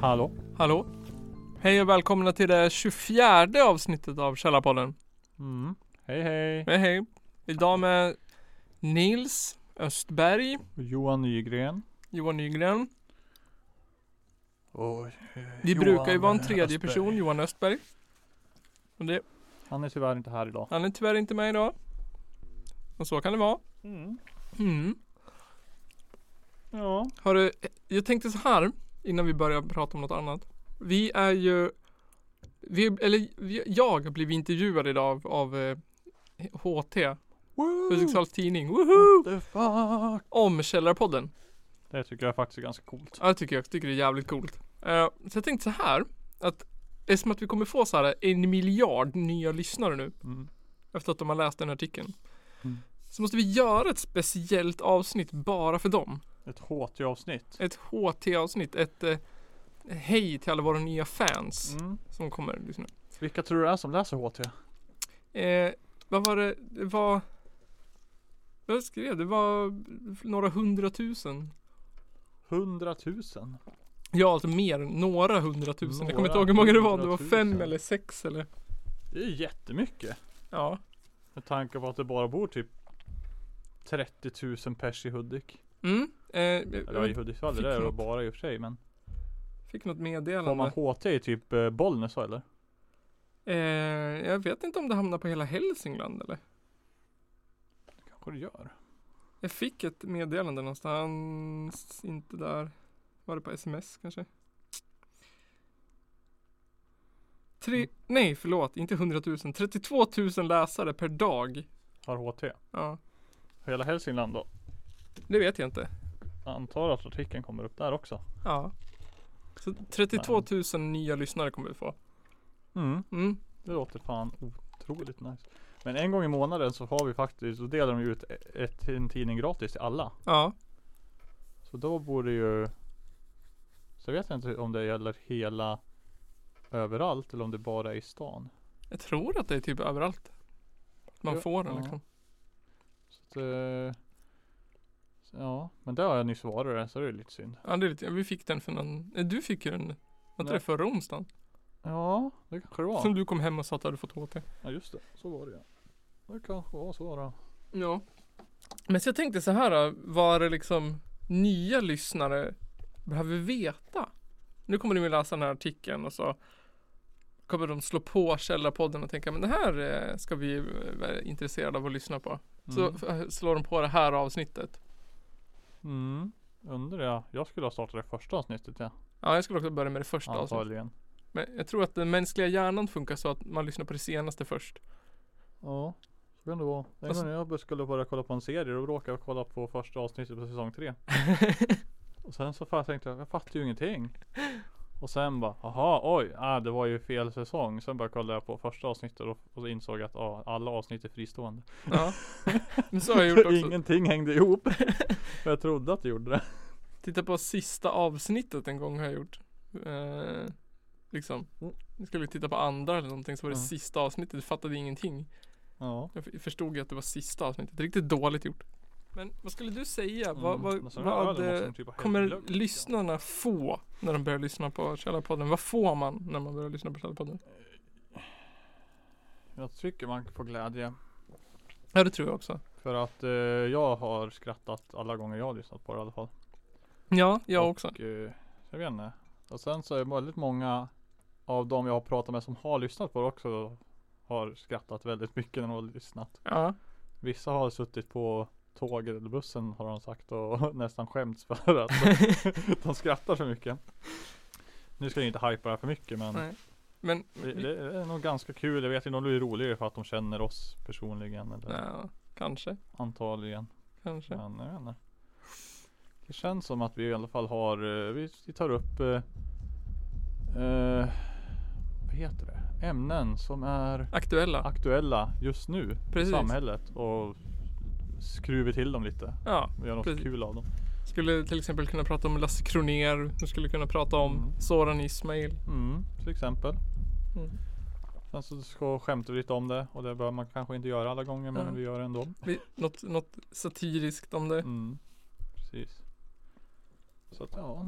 Hallå? Hallå? Hej och välkomna till det 24 avsnittet av Källarpodden. Mm. Hej hej. Hej hej. Idag med Nils Östberg, Johan Nygren. Johan Nygren. Och, Vi brukar ju vara en tredje person, Johan Östberg. Och det, Han är tyvärr inte här idag. han är tyvärr inte med idag. Och så kan det vara. Mm. Mm. Ja. Har du, jag tänkte så här innan vi börjar prata om något annat. Vi är ju, vi, eller jag blev intervjuad idag av, av eh, HT, Hudiksvalls Tidning, fuck? Om Källarpodden. Det tycker jag faktiskt är ganska coolt. Ja, det tycker jag. Jag tycker det är jävligt coolt. Eh, så jag tänkte så här att eftersom att vi kommer få så här en miljard nya lyssnare nu Mm. efter att de har läst den här artikeln. Mm. Så måste vi göra ett speciellt avsnitt bara för dem. Ett HT-avsnitt. Ett HT-avsnitt. Ett eh, hej till alla våra nya fans Mm. som kommer lyssna. Vilka tror du är som läser HT? Eh, vad var det? Det var vad jag skrev det? var några hundratusen. Hundratusen? Ja, alltså mer. Några hundratusen. jag kommer inte Några ihåg hur många det var. Det var fem eller sex eller. Det är jättemycket. Ja. Med tanke på att det bara bor typ 30 000 pers i Hudik. Mm. Eh, Eller i Hudiksvall, det är det något. bara i och för sig men. fick något Får meddelande. man HT i typ eh, Bollnäs eller? Eh, jag vet inte om det hamnar på hela Hälsingland eller? Kanske det gör. Jag fick ett meddelande någonstans. Inte där. Var det på sms kanske? Tre, nej förlåt, inte 100 000. 32 000 läsare per dag. Har HT. Ja, Hela Hälsingland då? det vet jag inte. Antar att artikeln kommer upp där också. Ja. Så 32 000 nya lyssnare kommer vi få. Mm. Mm. Det låter fan otroligt nice. Men en gång i månaden så har vi faktiskt, så delar de ut ett, en tidning gratis till alla. Ja. Så då borde ju Så jag vet inte om det gäller hela överallt eller om det bara är i stan. Jag tror att det är typ överallt. Man Ja, får den ja. liksom. Så att, eh, Ja, men det har jag nyss varit så det är lite synd. Ja, det är lite, vi fick den för någon, eh, du fick ju den, var inte Nej. det förra onsdagen? Ja, det kanske det var. Som du kom hem och sa att du hade fått HT. Ja just det, så var det ja. Det kanske var så då. Ja. Men så jag tänkte så här då, vad är det liksom nya lyssnare behöver veta? Nu kommer de ju läsa den här artikeln och så kommer de slå på Källarpodden och tänka men det här eh, ska vi eh, vara intresserade av att lyssna på. Så Mm. f- slår de på det här avsnittet. Mm. Undrar jag. Jag skulle ha startat det första avsnittet ja. Ja, jag skulle också börja med det första avsnittet. Antagligen. Men jag tror att den mänskliga hjärnan funkar så att man lyssnar på det senaste först. Ja, så kan det vara. En Och så- gång jag skulle börja kolla på en serie, då råkade jag kolla på första avsnittet på säsong tre. Och sen så tänkte jag, jag fattar ju ingenting. Och sen bara, aha, oj, ah, det var ju fel säsong. Sen bara kollade jag på första avsnittet och, och så insåg att ah, alla avsnitt är fristående. Ja. Men så har jag gjort också. Ingenting hängde ihop. Och jag trodde att det gjorde det. Titta på sista avsnittet en gång har jag gjort. Eh, liksom. Mm. Jag skulle titta på andra eller någonting så var det Ja. sista avsnittet. Jag fattade ingenting. Ja. Jag förstod ju att det var sista avsnittet. Riktigt dåligt gjort. Men vad skulle du säga? Mm. Vad, vad, vad de typ kommer lyssnarna få när de börjar lyssna på Källarpodden? Vad får man när man börjar lyssna på Källarpodden? Jag tycker man får glädje. Ja det tror jag också. För att eh, jag har skrattat alla gånger jag har lyssnat på det i alla fall. Ja, jag och, också. eh, jag vet inte. Och sen så är det väldigt många av de jag har pratat med som har lyssnat på det också har skrattat väldigt mycket när de har lyssnat. Ja. Vissa har suttit på tåget eller bussen har de sagt och nästan skämts för att de skrattar så mycket. Nu ska jag inte hypa det här för mycket men Nej. Men det, det är nog ganska kul. Jag vet inte om det är roligare för att de känner oss personligen eller ja, kanske. antagligen. Kanske. Men jag vet inte. Det känns som att vi i alla fall har, eh, vi, vi tar upp eh, eh, Vad heter det? Ämnen som är Aktuella. aktuella just nu Precis. i samhället och skruvar till dem lite. Ja. Och gör något Precis. kul av dem. Skulle till exempel kunna prata om Lasse Kronér. Du skulle kunna prata om Mm. Soran Ismail. Mm, till exempel. Mm. Sen så ska skämta vi lite om det och det bör man kanske inte göra alla gånger men Ja. vi gör det ändå. Vi, något, något satiriskt om det. Mm. Precis. Så att ja,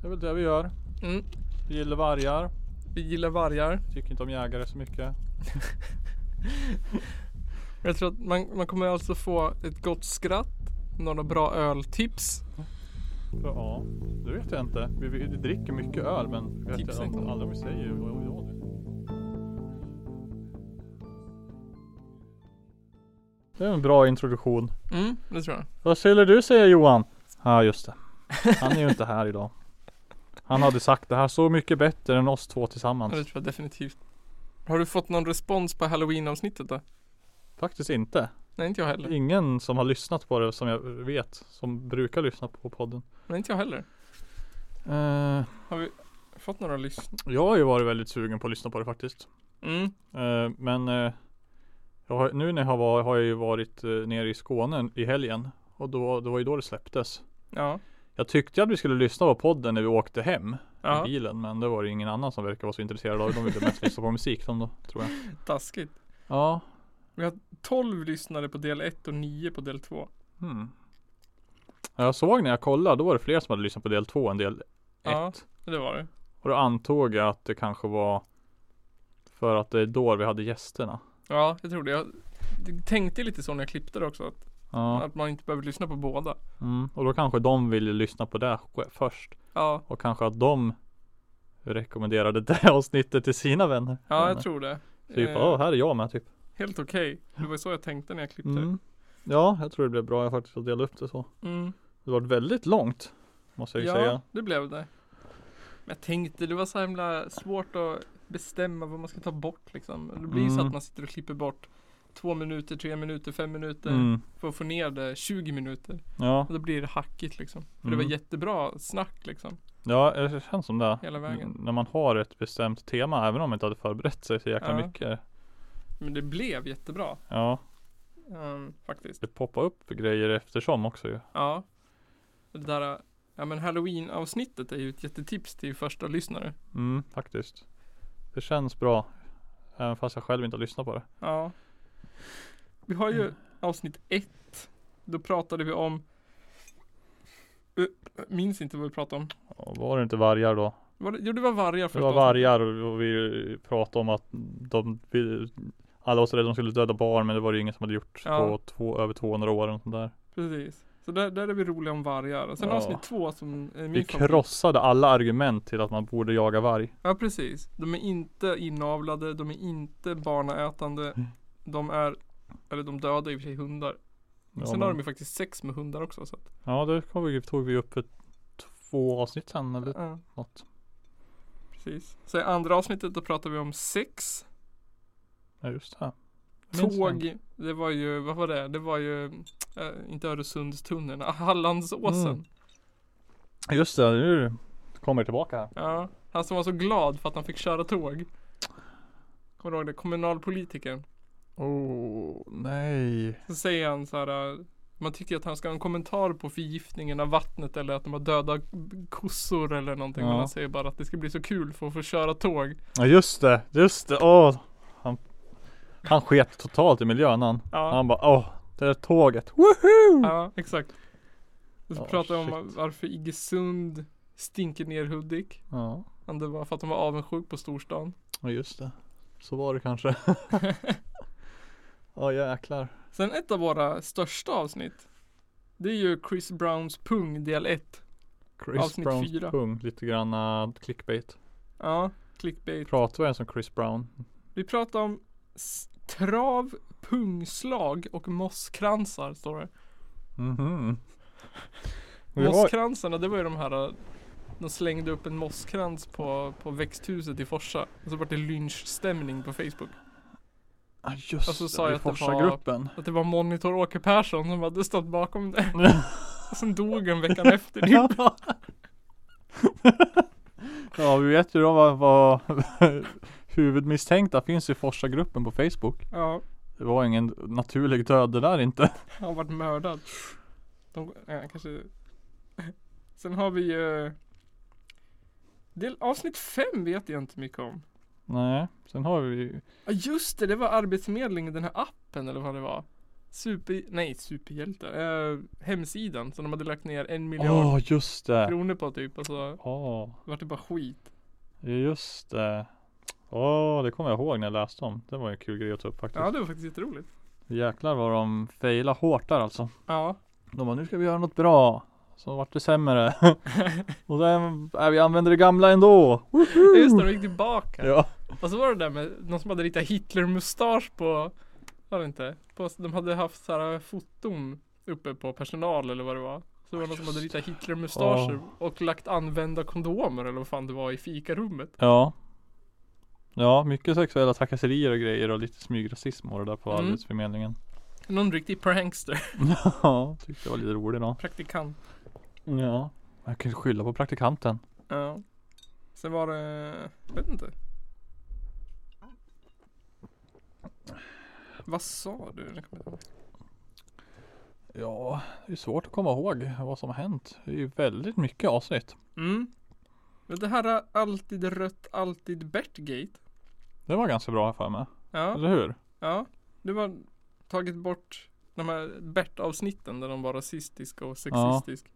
det är väl det vi gör. Mm. Vi gillar vargar. Vi gillar vargar. Tycker inte om jägare så mycket. Jag tror att man, man kommer alltså få ett gott skratt. Några bra öltips. Ja, det vet jag inte. Vi, vi dricker mycket öl men vet jag inte. om vi säger vad vad- vad det är. En bra introduktion. Mm, det tror jag. Vad skulle du säga Johan? Ja just det. Han är ju inte här idag. Han hade sagt det här så mycket bättre än oss två tillsammans. Ja, det tror jag definitivt. Har du fått någon respons på halloween avsnittet då? Faktiskt inte. Nej inte jag heller. Ingen som har lyssnat på det som jag vet. Som brukar lyssna på podden. Nej inte jag heller. Eh, Har vi fått några lyssn? jag har ju varit väldigt sugen på att lyssna på det faktiskt. Mm. Eh, men jag har, nu när jag har, var, har jag ju varit eh, nere i Skåne i helgen. Och då, det var ju då det släpptes. Ja. Jag tyckte att vi skulle lyssna på podden när vi åkte hem Ja. i bilen. Men det var det ingen annan som verkar vara så intresserad av. De ville mest lyssna på musik de då, tror jag. Taskigt. Ja. Vi har 12 lyssnare på del 1 och 9 på del 2. Hmm. Jag såg när jag kollade, då var det fler som hade lyssnat på del 2 än del 1. Ja. Det var det. Och då antog jag att det kanske var för att det är då vi hade gästerna. Ja, jag tror det. Jag tänkte lite så när jag klippte det också. Att, Ja. att man inte behöver lyssna på båda. Mm. Och då kanske de ville lyssna på det först. Ja, Och kanske att de rekommenderade det avsnittet till sina vänner. ja jag tror det. Typ, Eh, här är jag med typ. Helt okej. Det var så jag tänkte när jag klippte det. Mm. Ja, jag tror det blev bra jag faktiskt att dela upp det så. Mm. Det var väldigt långt. Måste jag ju Ja, säga. det blev det. Men jag tänkte det var så himla svårt att bestämma vad man ska ta bort liksom. Det blir så Mm. att man sitter och klipper bort två minuter, tre minuter, fem minuter Mm. för att få ner det 20 minuter. Ja, Och då blir det hackigt liksom. För det Mm. var jättebra snack liksom. ja det känns som det. Hela vägen. Mm, När man har ett bestämt tema, även om man inte hade förberett sig så jäkla Ja. mycket. Men det blev jättebra. Ja, ehm, faktiskt. det poppar upp grejer eftersom också ju. Ja. Det där, ja men halloween avsnittet är ju ett jättetips till första lyssnare. Mm, faktiskt. Det känns bra. Även fast jag själv inte har lyssnat på det. Ja. Vi har ju Mm. avsnitt ett. Då pratade vi om minns inte vad vi pratade om. Var det inte vargar då? Var det, jo det var vargar Det första var vargar och vi pratade om att de Alla var så rädda de skulle döda barn men det var det ingen som hade gjort Ja. på två, över 200 år och sånt där. Precis. Så där, där är vi roliga om vargar. Och sen Ja. avsnitt två som är min Vi favorit. krossade alla argument till att man borde jaga varg. Ja precis. De är inte inavlade, de är inte barnaätande. Mm. De är, eller de dödar i och för sig hundar. Ja, Sen men- har de ju faktiskt sex med hundar också. Så att, Ja det vi, tog vi upp för två avsnitt sen eller ja, något. precis. Så i andra avsnittet då pratar vi om sex. Ja just det. Tåg, det var ju, vad var det? Det var ju äh, inte Öresundstunneln, Hallandsåsen. Mm. Just det, nu kommer jag tillbaka här. Ja, han som var så glad för att han fick köra tåg. Kommer du ihåg det? Kommunalpolitikern. Oh nej. Så säger han så här. äh, Man tycker att han ska ha en kommentar på förgiftningen av vattnet eller att de har döda kossor eller någonting. Ja. Men han säger bara att det ska bli så kul för att få köra tåg. Ja just det, just det. Åh. Han, han sket totalt i miljön han. Ja, Han bara åh, det där tåget. Woohoo! ja exakt. Och så Ja, pratar jag om shit. varför Iggesund stinker ner Hudik. Ja, Men Det var för att de var avundsjuk på storstan. ja just det. Så var det kanske. Ja jäklar. Sen ett av våra största avsnitt. Det är ju Chris Browns pung del 1. Chris Avsnitt Browns fyra. pung. Lite grann uh, clickbait. Ja, clickbait. Pratar vi ens om Chris Brown? Vi pratar om trav, pungslag och mosskransar står det. Vi har, Mosskransarna det var ju de här äh, De slängde upp en mosskrans på, på växthuset i Forsa. Och så var det lynchstämning på Facebook. ah, just Och så det, sa jag i att det var-. Att det var Monitor Åke Persson som hade stått bakom det. Och sen dog en veckan efter typ. ja vi vet ju då vad, vad huvudmisstänkta finns i Forsa-gruppen på Facebook. Ja, Det var ingen naturlig död det där inte. han varit mördad. De, ja, kanske Sen har vi ju Del, avsnitt fem vet jag inte mycket om. Nej, sen har vi Ja just det, det var Arbetsförmedlingen, den här appen eller vad det var. Super, nej superhjälte. Eh, hemsidan som de hade lagt ner en miljard Åh just det. kronor på typ och så Åh, vart det bara skit. just det. Åh, det kommer jag ihåg när jag läste om. Det var en kul grej att ta upp faktiskt. Ja det var faktiskt jätteroligt. Jäklar vad de failade hårt där alltså. Ja. De bara, nu ska vi göra något bra. Så vart det sämre. och sen, äh, vi använder det gamla ändå. Just det, de gick tillbaka. Ja. Och så var det där med någon som hade ritat Hitler-mustasch på, var det inte? På, de hade haft så här foton uppe på personal eller vad det var. Så det var någon som hade ritat Hitler-mustascher och lagt använda kondomer eller vad fan det var i fikarummet. Ja. Ja, mycket sexuella trakasserier och grejer och lite smygrasism och det där på Mm. arbetsförmedlingen. Någon riktig prankster, ja, tyckte det var lite roligt då. praktikant. Ja. Jag kan ju skylla på praktikanten. Ja. Sen var det, jag vet inte. Vad sa du? Ja, det är svårt att komma ihåg vad som har hänt. Det är ju väldigt mycket avsnitt. Mm. Men det här är alltid rött, alltid Bertgate. Det var ganska bra för mig. Ja. Eller hur? Ja, det var tagit bort de här Bert-avsnitten där de var rasistiska och sexistiska.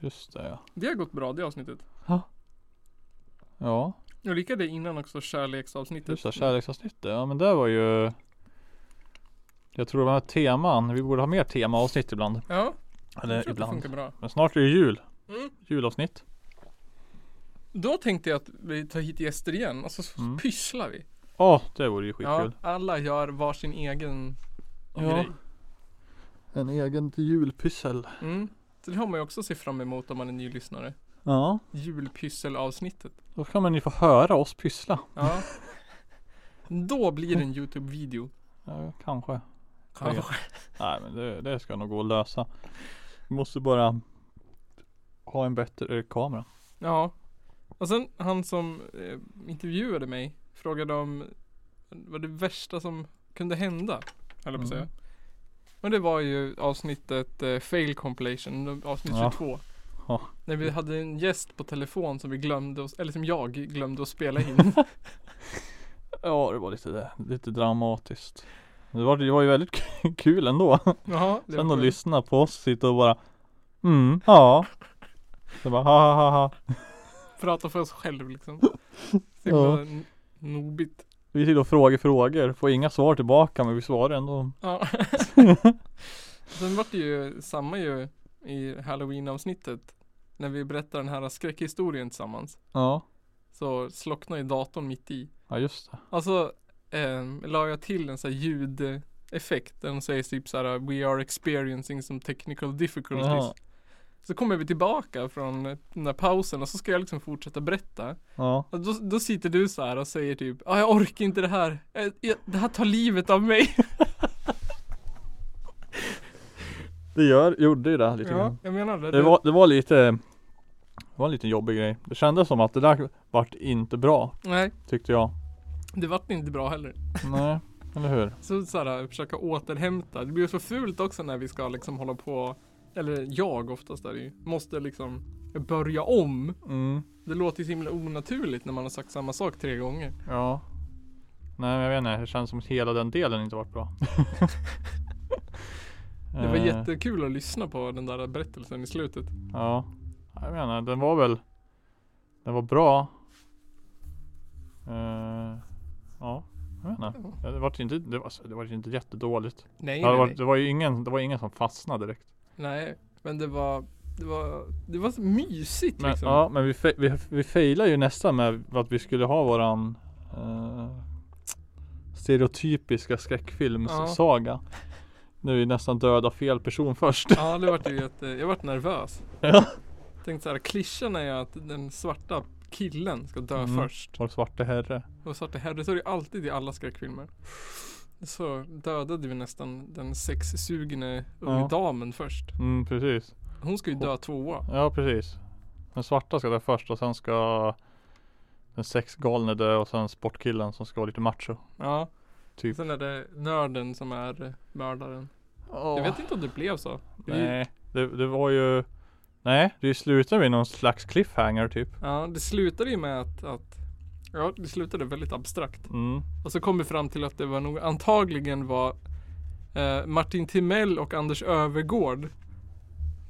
Just det ja. Det har gått bra det avsnittet. Ja, Jag lika det innan också kärleksavsnittet. just det. Kärleksavsnittet. Ja men det var ju Jag tror det var teman. Vi borde ha mer temaavsnitt ibland. Ja, Eller ibland. Men snart är det jul. Mm. Julavsnitt. Då tänkte jag att vi tar hit gäster igen och så Mm. pysslar vi. Ja, det vore ju Ja, skitkul. alla gör varsin egen Ja. grej. En egen julpyssel. Mm. Så det har man ju också se fram emot om man är ny lyssnare. Ja, Julpysselavsnittet. då kan man ju få höra oss pyssla. Ja. Då blir det en Youtube-video. Ja, kanske. Kanske. Nej men det, det ska nog gå att lösa. Vi måste bara ha en bättre kamera. Ja. Och sen han som eh, intervjuade mig frågade om vad det värsta som kunde hända. Eller på att Mm. säga. Och det var ju avsnittet eh, Fail Compilation, avsnitt Ja. 22. Ja. När vi hade en gäst på telefon som vi glömde, att- eller som jag glömde att spela in. Ja det var lite, lite dramatiskt. Det var, det var ju väldigt kul ändå. Jaha, det Sen att lyssna på oss sitta och bara Mm, ja. Så bara ha ha ha ha. Prata för oss själv liksom. Så Ja. nobigt. Vi sitter och frågar frågor, får inga svar tillbaka men vi svarar ändå. Ja. Sen vart det ju samma ju i halloween avsnittet. När vi berättar den här skräckhistorien tillsammans. Ja, Så slocknar ju datorn mitt i. ja just det. Alltså eh, la jag till en sån här ljudeffekt. Där de säger typ så här We are experiencing some technical difficulties. Jaha. Så kommer vi tillbaka från den där pausen och så ska jag liksom fortsätta berätta. Ja, Och då, då sitter du så här och säger typ ah, jag orkar inte det här. Eh, jag- Det här tar livet av mig. det gör, gjorde ju det lite Ja, grann. jag menar det. Det var, det var lite Det var en liten jobbig grej. Det kändes som att det där vart inte bra Nej, tyckte jag. det vart inte bra heller. Nej, eller hur? Så såhär, försöka återhämta. Det blir så fult också när vi ska liksom hålla på, eller jag oftast är det ju, måste liksom börja om. Mm, Det låter ju så himla onaturligt när man har sagt samma sak tre gånger. ja. Nej men jag vet inte, det känns som att hela den delen inte varit bra. Det var Eh, jättekul att lyssna på den där berättelsen i slutet. Ja, jag menar den var väl Den var bra Eh, Ja, jag vet inte. Det var inte, det var, det var inte jättedåligt. Nej, det, var, nej. det var ju ingen, det var ingen som fastnade direkt. Nej. Men det var, det var, det var så mysigt Men, liksom. ja, men vi, vi, vi failade ju nästan med att vi skulle ha våran eh, stereotypiska skräckfilmssaga. Nu är nästan döda fel person först. Ja, det vart ju jätte, jag vart nervös. Ja. Tänkte såhär, klyschan är ju att den svarta killen ska dö Mm. först. Vår svarte herre. Och svarta herre, så är det alltid i alla skräckfilmer. Så dödade vi nästan den sexsugne Ja. damen först. Mm, precis. Hon ska ju dö tvåa. Ja, precis. Den svarta ska dö först och sen ska den sexgalne dö och sen sportkillen som ska vara lite macho. Ja. Typ. Sen är det nörden som är mördaren. Jag vet inte om det blev så. Nej, det, det var ju Nej, det slutade med någon slags cliffhanger typ. Ja, det slutade ju med att, att Ja, det slutade väldigt abstrakt. Mm. Och så kom vi fram till att det var nog antagligen var eh, Martin Timell och Anders Övergård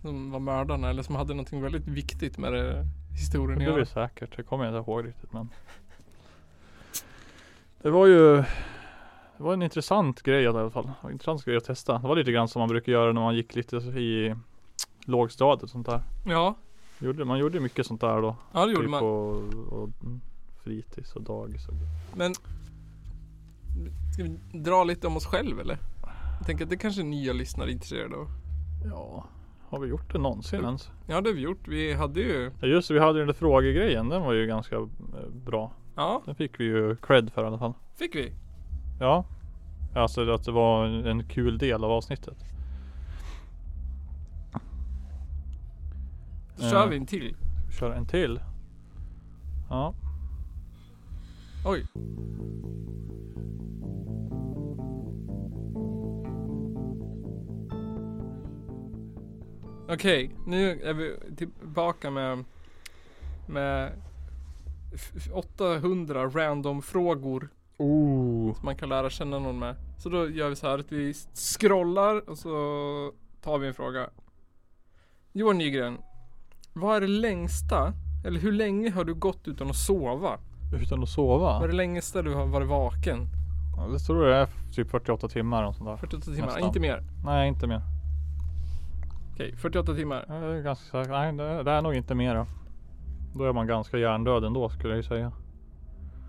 som var mördarna eller som hade någonting väldigt viktigt med det, historien att är göra. det säkert. Det kommer jag inte ihåg riktigt men. Det var ju Det var en intressant grej i alla fall. En intressant grej att testa. Det var lite grann som man brukar göra när man gick lite i lågstadiet och sånt där. Ja, Gjorde, man gjorde mycket sånt där då. ja det gjorde Typ man. på och, mm, fritids och dagis och Men Ska vi dra lite om oss själv eller? Jag tänker att det kanske nya lyssnare är intresserade av. Ja, har vi gjort det någonsin Mm. ens? Ja det har vi gjort. Vi hade ju Ja just det, vi hade den där frågegrejen. Den var ju ganska eh, bra. Ja, Den fick vi ju cred för i alla fall. fick vi. Ja. Alltså att det var en kul del av avsnittet. Så kör Eh. vi en till. Kör en till. Ja. Oj. Okej, nu är vi tillbaka med med f- f- 800 random frågor Oh. som man kan lära känna någon med. Så då gör vi så här att vi scrollar och så tar vi en fråga. Johan Nygren. Vad är det längsta, eller hur länge har du gått utan att sova? Utan att sova? Vad är det längsta du har varit vaken? Ja, det tror jag är typ 48 timmar och sånt där. 48 timmar, Nästan. inte mer. Nej inte mer. Okej, 48 timmar. Jag är ganska säker. Nej det, det är nog inte mer. Då. då är man ganska hjärndöd ändå skulle jag ju säga.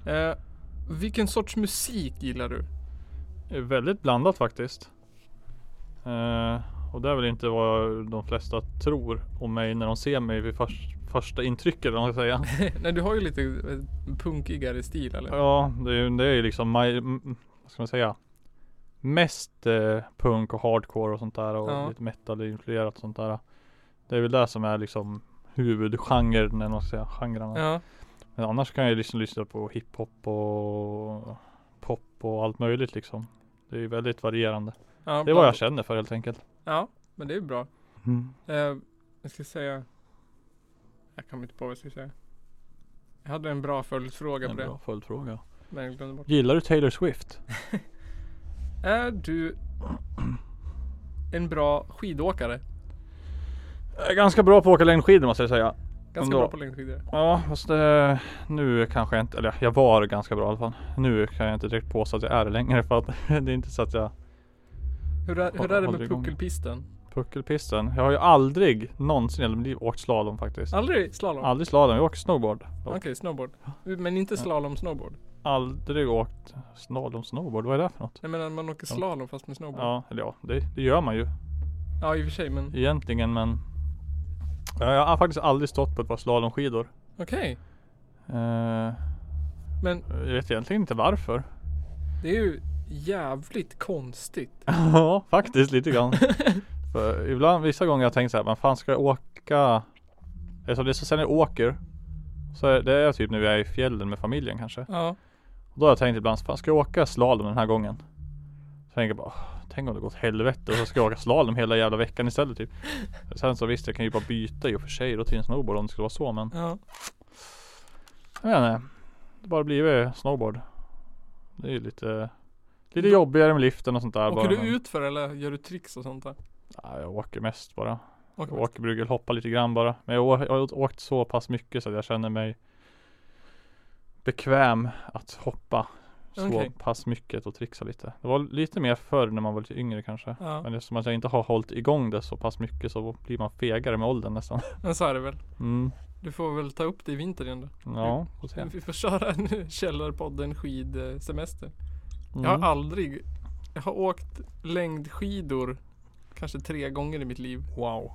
Eh, vilken sorts musik gillar du? Väldigt blandat faktiskt. Eh, och det är väl inte vad de flesta tror om mig när de ser mig vid förs- första intrycket eller vad man ska säga. Nej, du har ju lite eh, punkigare stil eller? Ja, det är ju det är liksom my, vad ska man säga? Mest eh, punk och hardcore och sånt där och Ja. lite metal-influerat och sånt där. Det är väl det som är liksom huvudgenren eller vad man ska säga, genrerna. Ja, Men annars kan jag liksom lyssna på hiphop och pop och allt möjligt liksom. Det är ju väldigt varierande. ja Det är vad jag känner för helt enkelt. Ja, men det är bra. Eh, jag ska säga Jag kommer inte på vad jag ska säga. Jag hade en bra följdfråga En på det. bra följdfråga. Men jag glömde bort. Gillar du Taylor Swift? Är du en bra skidåkare? Jag är ganska bra på att åka längdskidor måste jag säga. Ganska Ändå. bra på längdskidor. Ja fast eh, nu kanske jag inte, eller jag var ganska bra i alla fall. Nu kan jag inte direkt påstå att jag är det längre för att det är inte så att jag Hur är, hur är det med puckelpisten? Puckelpisten. Jag har ju aldrig någonsin i hela mitt liv åkt slalom faktiskt. Aldrig slalom? Aldrig slalom, jag åker snowboard. Okej, snowboard. Men inte slalom snowboard? Aldrig åkt slalom snowboard, vad är det för något? Jag menar man åker slalom fast med snowboard? Ja, eller ja, det, det gör man ju Ja i och för sig men egentligen men Jag har faktiskt aldrig stått på ett par slalomskidor. okej. Eh, Men jag vet egentligen inte varför. det är ju jävligt konstigt. Ja, faktiskt lite grann. För ibland, vissa gånger har jag tänkt så här, men fan ska jag åka? Eftersom det är så sen jag åker. Så är det är typ när vi är i fjällen med familjen kanske. Ja. Och då har jag tänkt ibland, fan ska jag åka slalom den här gången? Så tänker jag bara, "Åh, tänk om det går åt helvete och så ska jag åka slalom hela jävla veckan istället typ. Sen så visst, jag kan ju bara byta i och för sig då till en snowboard om det skulle vara så men. Ja. Jag vet inte. Det bara blivit snowboard. Det är ju lite Lite jobbigare med liften och sånt där Åker bara. du men- ut för eller gör du tricks och sånt där? Ja, jag åker mest bara. Åker Jag åker brukar hoppa lite grann bara. Men jag har åkt så pass mycket så att jag känner mig bekväm att hoppa så Okej. pass mycket och trixa lite. Det var lite mer förr när man var lite yngre kanske. Ja. Men eftersom att jag inte har hållit igång det så pass mycket så blir man fegare med åldern nästan. Men så är det väl. Mm. Du får väl ta upp det i vinter igen då. Ja, får se. Vi får köra en Källarpodden skidsemester. Mm. Jag har aldrig Jag har åkt längdskidor Kanske tre gånger i mitt liv. Wow.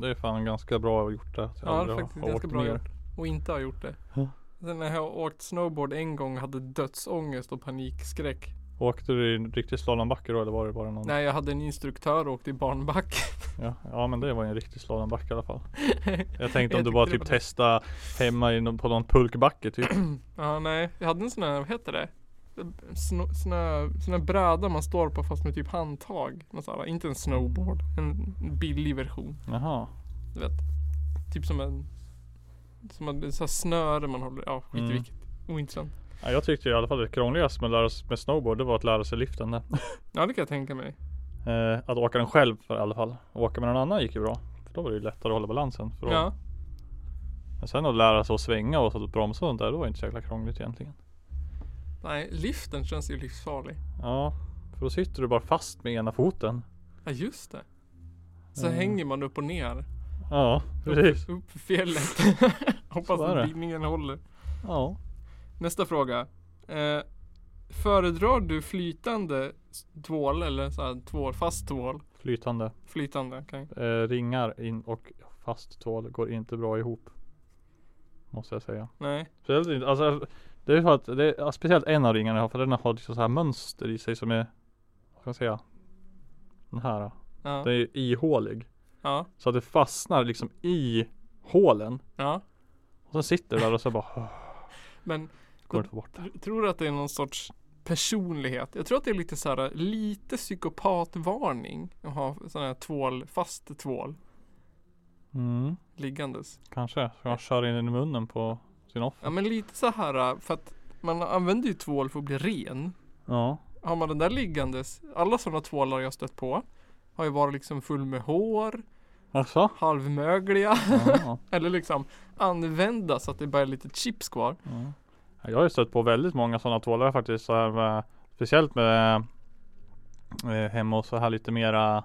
Det är fan ganska bra gjort det. att jag Ja, det är faktiskt har ganska bra ner. gjort. Och inte har gjort det. Ja. Sen när jag har åkt snowboard en gång hade dödsångest och panikskräck. Åkte du i en riktig slalombacke då eller var det bara någon? Nej jag hade en instruktör och åkte i barnback. Ja, ja men det var en riktig slalombacke i alla fall. Jag tänkte om Jag du bara typ det testa hemma i på någon pulkbacke typ. Ja nej, jag hade en sån här, vad heter det? Snö, snö, bräda man står på fast med typ handtag. Här, inte en snowboard, en billig version. Jaha. Du vet. Typ som en Som en så här snöre man håller, ja skit i Mm. vilket. ointressant. Ja, jag tyckte i alla fall det krångligaste med lära med snowboard det var att lära sig liften där. Ja det kan jag tänka mig. Eh, att åka den själv för i alla fall. Åka med någon annan gick ju bra. För då var det ju lättare att hålla balansen. För då. Ja. Men sen att lära sig att svänga och så att bromsa och sånt där, det var inte så jäkla krångligt egentligen. Nej, liften känns ju livsfarlig. Ja, för då sitter du bara fast med ena foten. Ja just det. Så Mm. hänger man upp och ner. Ja, precis. Upp, upp för fjället. Hoppas att bindningen håller. Ja. Nästa fråga. Eh, föredrar du flytande tvål eller så här tvål, fast tvål? Flytande. Flytande, okej. Eh, ringar in och fast tvål går inte bra ihop. Måste jag säga. Nej. Speciellt, inte- alltså, det är för att det ja, speciellt en av ringarna för den har liksom så här mönster i sig som är Vad ska jag säga? Den här. Ja. Den är ihålig. Ja. Så att det fastnar liksom i hålen. Ja. Och sen sitter det där och så bara "Åh, Men Går inte bort tror du att det är någon sorts personlighet? Jag tror att det är lite så här, lite psykopatvarning att ha sån här tvål, fast tvål Mm, liggandes. kanske. Så man kör in den i munnen på sin offer. Ja men lite så här för att man använder ju tvål för att bli ren. Ja. Har man den där liggandes, alla sådana tvålar jag stött på har ju varit liksom full med hår, Alltså? halvmögliga Ja. eller liksom använda så att det bara är lite chips kvar. Ja. Jag har ju stött på väldigt många sådana tvålar faktiskt. Så här med, speciellt med eh, hemma hos så här lite mera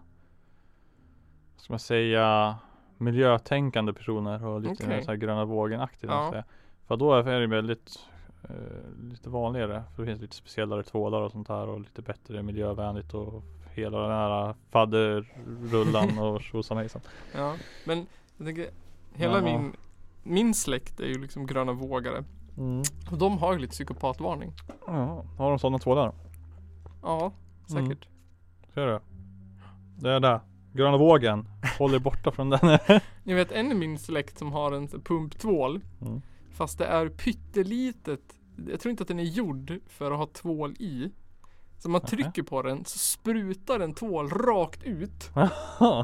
ska man säga miljötänkande personer och lite Okej. mer så här gröna vågen-aktigt. Ja. För då är det väldigt eh, lite vanligare. För det finns lite speciellare tvålar och sånt här och lite bättre miljövänligt och hela den här fadderrullan och tjosan hejsan. Ja, men jag tänker hela Ja. min min släkt är ju liksom gröna vågare. Mm. Och de har ju lite psykopatvarning. Ja, har de sådana tvålar? Ja, Mm. säkert. Ser du? Det är det. Gröna vågen. Håll er borta från den. Jag vet en i min släkt som har en pumptvål. Mm. Fast det är pyttelitet. Jag tror inte att den är gjord för att ha tvål i. Så man trycker på den så sprutar en tvål rakt ut.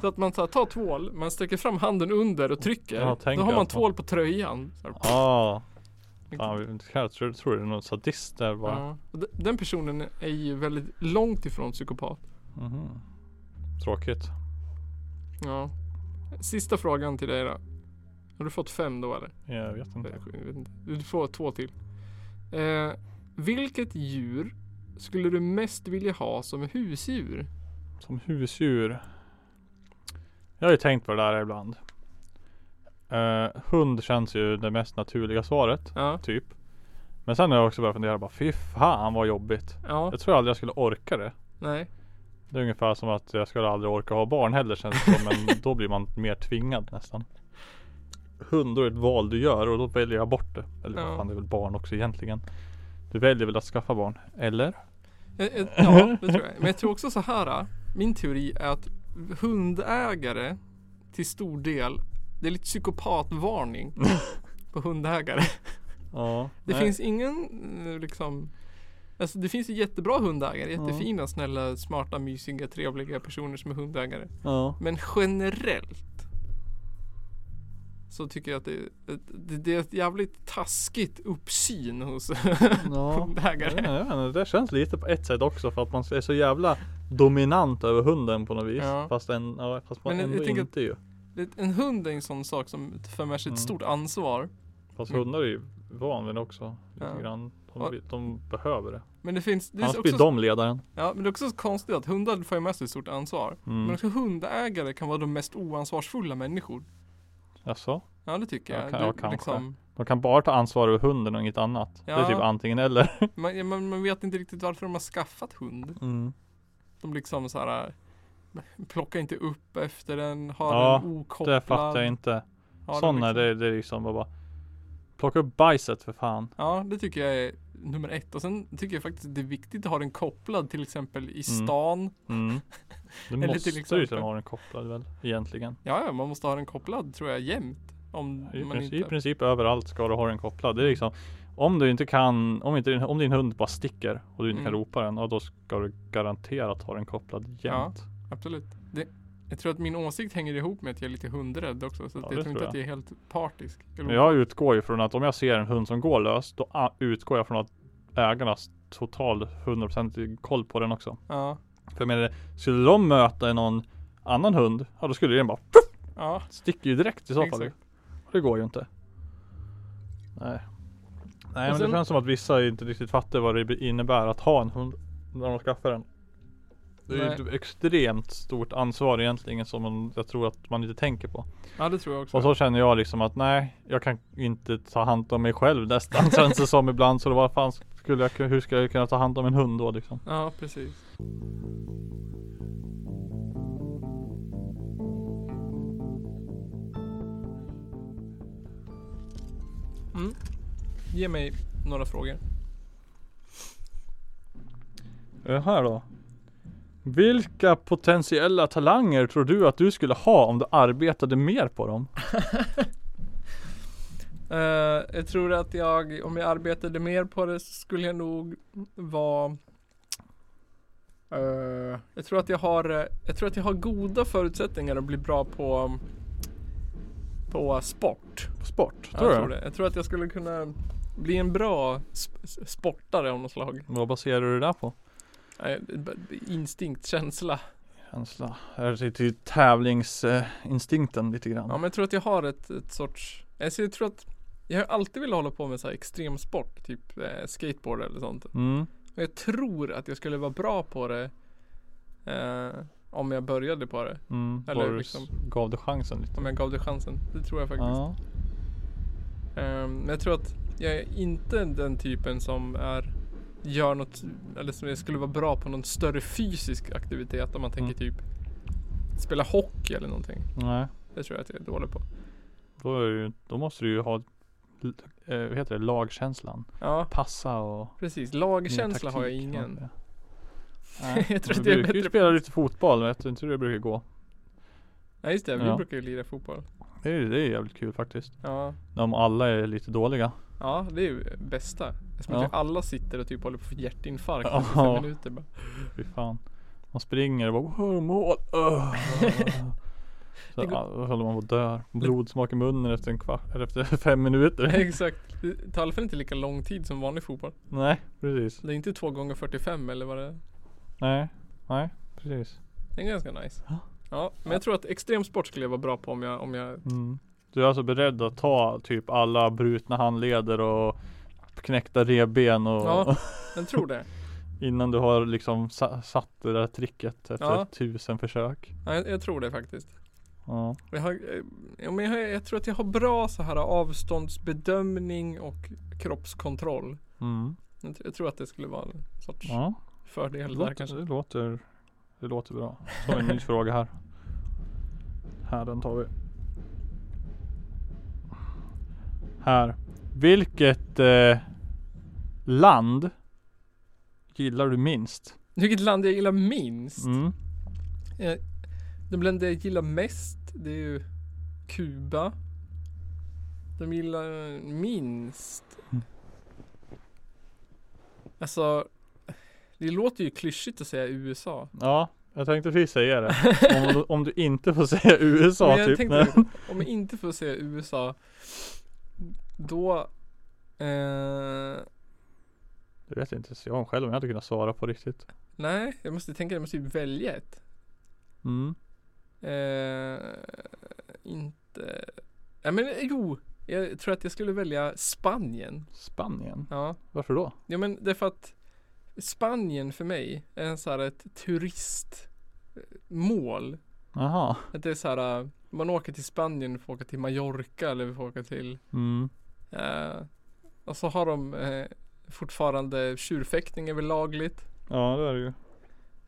Så att man så här, tar tvål, man sträcker fram handen under och trycker. Ja, Då har man på. tvål på tröjan. Så här, Ja. Fan, jag tror, tror det är någon sadist där bara. ja. Den personen är ju väldigt långt ifrån psykopat. Mhm. Tråkigt. Ja. Sista frågan till dig då. Har du fått fem då eller? Jag vet inte. Jag vet inte. Du får två till. Eh, vilket djur skulle du mest vilja ha som husdjur? Som husdjur. Jag har ju tänkt på det där ibland. Eh, hund känns ju det mest naturliga svaret. Ja. Typ. Men sen har jag också börjat fundera bara fy fan vad jobbigt. Ja. Jag tror aldrig jag skulle orka det. Nej. Det är ungefär som att jag skulle aldrig orka ha barn heller känns det som. Men då blir man mer tvingad nästan. Hund då är ett val du gör och då väljer jag bort det. Eller Ja. vad fan det är väl barn också egentligen. Du väljer väl att skaffa barn? Eller? Eh, eh, Ja, det tror jag. Men jag tror också så här. Min teori är att hundägare till stor del, det är lite psykopatvarning på hundägare. Ja. Det nej. finns ingen eh, liksom Alltså det finns ju jättebra hundägare, jättefina, snälla, smarta, mysiga, trevliga personer som är hundägare. Ja. Men generellt så tycker jag att det, det, det är ett jävligt taskigt uppsyn hos Ja. hundägare. Ja, jag vet inte, det känns lite på ett sätt också för att man är så jävla dominant över hunden på något vis. Ja. Fast, en, ja, fast man Men ändå inte ju. En hund är en sån sak som för med sig ett Mm. stort ansvar. Fast Mm. hundar är ju van vid det också. Lite Ja. grann. De, de behöver det. Men det finns, det är Annars också, blir de ledaren. ja, men det är också så konstigt att hundar får ju med sig ett stort ansvar. Mm. Men också hundägare kan vara de mest oansvarsfulla människor. Jaså? Ja det tycker Ja, jag. kan- Det- ja, kanske. liksom, De kan bara ta ansvar över hunden och inget annat. Det är Ja. typ antingen eller. man, ja, man, man vet inte riktigt varför de har skaffat hund. Mm. De liksom så här äh, plockar inte upp efter den, har Ja, den okopplad. Det fattar jag inte. den Sådana liksom- det, det är liksom bara Plocka upp bajset för fan. Ja, det tycker jag är nummer ett. Och sen tycker jag faktiskt att det är viktigt att ha den kopplad till exempel i stan. Mm. Du Eller måste till ju exempel- ha den kopplad väl egentligen. Ja, ja, man måste ha den kopplad tror jag jämt. Om I, man princip, I inte... princip överallt ska du ha den kopplad. Det är liksom Om du inte kan Om, inte, om din hund bara sticker och du inte kan Mm. ropa den. Ja, då ska du garanterat ha den kopplad jämt. Absolut. Det, Jag tror att min åsikt hänger ihop med att jag är lite hundrädd också. Så Ja, jag tror inte tror att jag är helt partisk. Men jag utgår ju från att om jag ser en hund som går lös, då a- utgår jag från att ägarna har total 100% koll på den också. Ja. För jag menar, skulle de möta någon annan hund, ja då skulle den bara Ja. sticker ju direkt i så fall. Det går ju inte. Nej. Nej men det känns som att vissa inte riktigt fattar vad det innebär att ha en hund när de skaffar den. Det är ju ett extremt stort ansvar egentligen som man, jag tror att man inte tänker på. ja, det tror jag också. Och så känner jag liksom att nej, jag kan inte ta hand om mig själv nästan känns det som ibland. Så vad fan skulle jag, hur ska jag kunna ta hand om en hund då liksom? Ja, precis. Mm. Ge mig några frågor. Det här då. Vilka potentiella talanger tror du att du skulle ha om du arbetade mer på dem? Eh, jag tror att jag, om jag arbetade mer på det så skulle jag nog vara eh, Jag tror att jag har, jag tror att jag har goda förutsättningar att bli bra på På sport. Sport? Ja, Tror jag du? tror det. Jag tror att jag skulle kunna bli en bra sp- sportare av något slag. Vad baserar du det där på? Bara Instinkt, känsla. Känsla? Tävlingsinstinkten lite grann? Ja men jag tror att jag har ett, ett sorts alltså jag tror att Jag har alltid velat hålla på med så här extremsport, typ eh, skateboard eller sånt. Mm. Och jag tror att jag skulle vara bra på det eh, Om jag började på det. Mm. Eller liksom- gav det chansen lite? Om jag gav det chansen. Det tror jag faktiskt. Ja. Ehm, men jag tror att jag är inte den typen som är Gör något, eller som jag skulle vara bra på någon större fysisk aktivitet om man tänker Mm. typ Spela hockey eller någonting. Nej. Det tror jag att jag är dålig på. Då, är ju, då måste du ju ha eh, vad heter det? Lagkänslan. Ja, Passa och precis. Lagkänsla har jag ingen. Nej. Jag tror du att brukar ju bättre spela på- lite fotboll, vet du inte hur det brukar gå? Nej just det, vi Ja. brukar ju lira fotboll. Det är, det är jävligt kul faktiskt. Ja, Om alla är lite dåliga. ja det är ju bästa. Som att Ja. typ alla sitter och typ håller på för hjärtinfarkt Ja. fem minuter bara. Fy fan. Man springer och bara "Wow, mål. Öh." Så går- ja, håller man på att dö. Blodsmak i munnen efter en kvart, eller efter fem minuter. Exakt. Det tar i alla fall inte lika lång tid som vanlig fotboll. Nej, precis. Det är inte två gånger 45 eller vad det är. Nej, nej, precis. Det är ganska nice. Ja. Ja, men jag tror att extremsport skulle jag vara bra på om jag, om jag Mm. Du är alltså beredd att ta typ alla brutna handleder och knäckta revben och Ja. jag tror det. innan du har liksom sa- satt det där tricket efter Ja. tusen försök. Ja, jag, jag tror det faktiskt. Ja. Jag, har, eh, ja, men jag, jag tror att jag har bra så här avståndsbedömning och kroppskontroll. Mm. Jag, jag tror att det skulle vara en sorts Ja, det fördel där låter, kanske. det låter Det låter bra. Så har vi en ny fråga här. Här, den tar vi. Här. Vilket eh, land gillar du minst? Vilket land jag gillar minst? Mm. Eh, De länder jag gillar mest det är ju Kuba. De gillar minst. Mm. Alltså Det låter ju klyschigt att säga USA. Ja, jag tänkte precis säga det. Om, du- om du inte får säga USA typ. tänkte, om jag inte får säga USA Då eh, Det vet inte ens jag själv om jag hade kunnat svara på riktigt. Nej, jag måste tänka, jag måste typ välja ett. Mm. Eh, inte Ja men jo Jag tror att jag skulle välja Spanien Spanien? Ja Varför då? Ja men det är för att Spanien för mig är en så här ett turistmål. Jaha. Att det är så här, äh, man åker till Spanien, får åka till Mallorca eller vi får åka till Mm. eh, Och så har de eh, fortfarande tjurfäktning är väl lagligt. Ja det är det ju.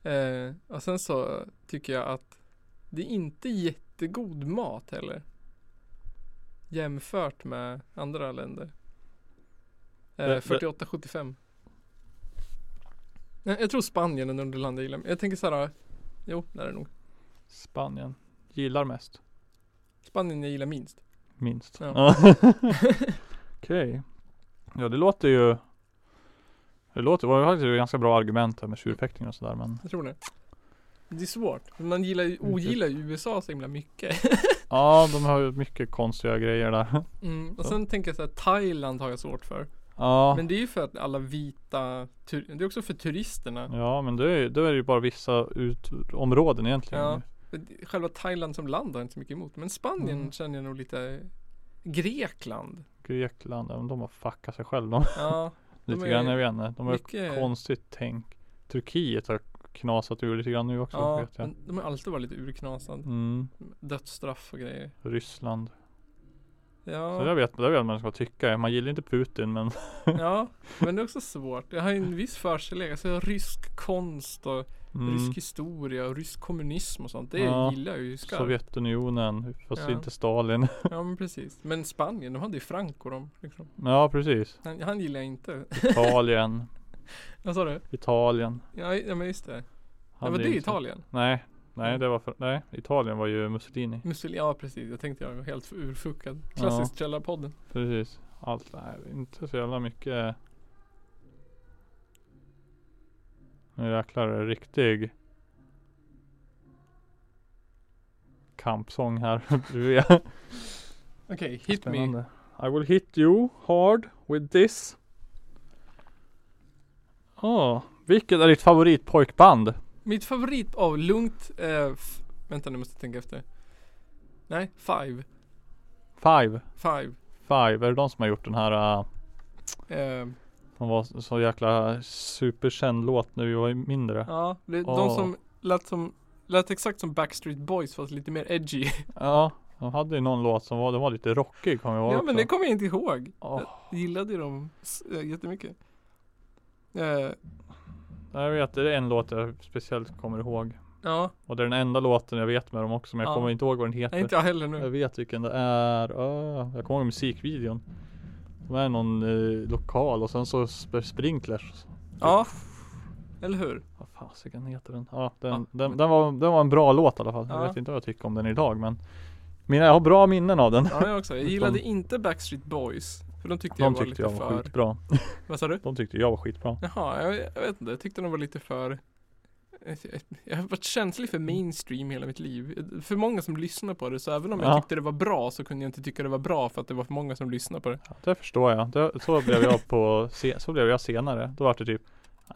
Eh, och sen så tycker jag att det är inte jättegod mat heller. Jämfört med andra länder. Det- Eh, det- 48-75. Nej, Jag tror Spanien är under land jag gillar. Jag tänker så här. Jo, det är det nog. Spanien. Gillar mest. Spanien jag gillar minst. Minst. Ja. Okej. Ja det låter ju Det låter, var ju faktiskt ganska bra argument här med tjurfäktning och sådär men Jag tror det. Det är svårt. Man gillar ogillar ju USA så himla mycket. Ja, de har ju mycket konstiga grejer där. Mm. Och Så. sen tänker jag så här, Thailand har jag svårt för. Ja. Men det är ju för att alla vita, det är också för turisterna. Ja men det är, då är det ju bara vissa ut, områden egentligen. Ja. Själva Thailand som land har jag inte så mycket emot. Men Spanien Mm. känner jag nog lite Grekland. Grekland, ja, men de har fuckat sig själva de. Ja, De lite grann, jag vet inte. De har mycket- konstigt tänk. Turkiet har knasat ur lite grann nu också ja vet jag. de har alltid varit lite urknasade. Mm, Dödsstraff och grejer. Ryssland. Så Ja, jag vet, det vet man ska tycka. Man gillar inte Putin men ja, men det är också svårt. Jag har en viss förkärlek. Alltså rysk konst och mm, rysk historia och rysk kommunism och sånt. Det Ja, gillar jag ju skarpt. Sovjetunionen, fast Ja. inte Stalin. Ja men precis. Men Spanien, de hade ju Franco de liksom. ja precis. Han, han gillar jag inte. Italien. Vad sa du? Italien. Ja, ja men just det. Ja, Hade var det Italien? Nej. Nej det var för, nej Italien var ju Mussolini. Mussolini, ja precis. Jag tänkte jag var helt urfuckad. Klassiskt Källarpodden. Precis. Allt, nej inte så jävla mycket. Nu jäklar är det riktig kampsång här. Är Okej, hit me. spännande. I will hit you hard with this. Åh, vilket är ditt favoritpojkband? Mitt favorit av lugnt, eh, vänta nu måste jag tänka efter. Nej, Five. Five. Five. Five, är det de som har gjort den här uh, Eh, Som var så jäkla superkänd låt när vi var mindre. ja, de Åh. som lät som, lät exakt som Backstreet Boys fast lite mer edgy. Ja, de hade ju någon låt som var, den var lite rockig kommer jag ihåg ja också. men det kommer jag inte ihåg. Åh, Jag gillade ju dem eh, jättemycket. Eh, Jag vet, det är en låt jag speciellt kommer ihåg. ja, Och det är den enda låten jag vet med dem också men jag Ja. kommer inte ihåg vad den heter. nej, inte jag heller Jag nu. vet vilken det är. Åh, jag kommer ihåg musikvideon. De är någon eh, lokal och sen så sp- sprinklers. Ja, eller hur? Vad fasiken heter den? Ja, den, Ja. Den, den, var, den var en bra låt i alla fall. Ja. Jag vet inte vad jag tycker om den idag men mina, jag har bra minnen av den. Ja, jag också. Jag gillade inte Backstreet Boys. För de tyckte jag De var tyckte jag var för... skitbra. Vad sa du? De tyckte jag var skitbra. Jaha, jag, jag vet inte. Jag tyckte de var lite för jag har varit känslig för mainstream hela mitt liv. För många som lyssnar på det, så även om jag Ja. tyckte det var bra så kunde jag inte tycka det var bra för att det var för många som lyssnade på det. Ja, det förstår jag. Det, så blev jag på så blev jag senare. Då var det typ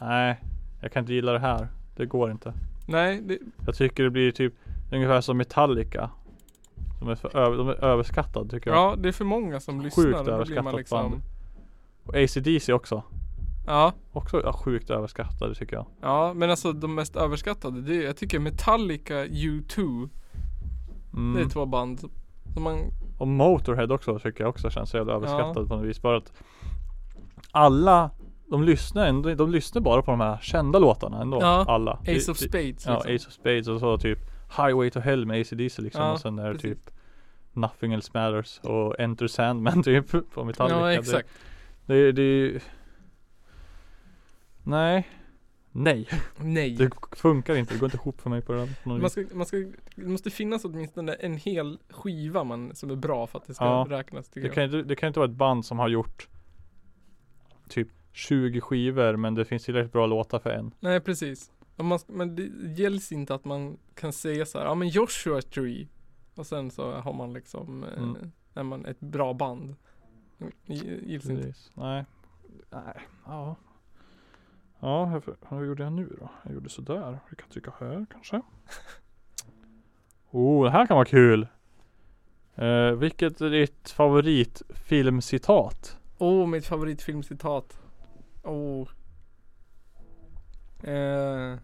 Nej, jag kan inte gilla det här. Det går inte. Nej, det, jag Jag tycker det blir typ ungefär som Metallica. De är, för över, de är överskattade tycker jag. ja, det är för många som lyssnar. Sjukt överskattat liksom, band. Och ACDC också. Ja, Också ja, sjukt överskattade tycker jag. ja, men alltså de mest överskattade, det är, jag tycker Metallica, U2, Mm. det är två band som man, Och Motorhead också tycker jag också känns så jävla överskattade på något vis. Bara att alla de lyssnar ändå, de lyssnar bara på de här kända låtarna ändå. Ja, Alla. Ace of Spades Ja, liksom. Ace of Spades och så typ Highway to Hell med ACDC liksom Ja, och sen är det precis. typ Nothing else matters och Enter Sandman typ på Metallica. Ja, exakt. Det, det, Nej. Nej, Nej. det funkar inte. Det går inte ihop för mig på den. Man ska, man ska, det måste finnas åtminstone en hel skiva man, som är bra för att det ska Ja. räknas Det kan, inte, det kan inte vara ett band som har gjort typ 20 skivor men det finns tillräckligt bra låtar för en. Nej precis. Man, men det gälls inte att man kan säga så här, ja men Joshua Tree. Och sen så har man liksom, eh, Mm. är man ett bra band. Gills inte. Nej. Nej. Ja. Ja, hur, gjorde jag nu då? Jag gjorde sådär. Vi kan trycka här kanske. Oh, det här kan vara kul. Eh, vilket är ditt favoritfilmcitat? Åh, mitt favoritfilmcitat. Åh. Eh.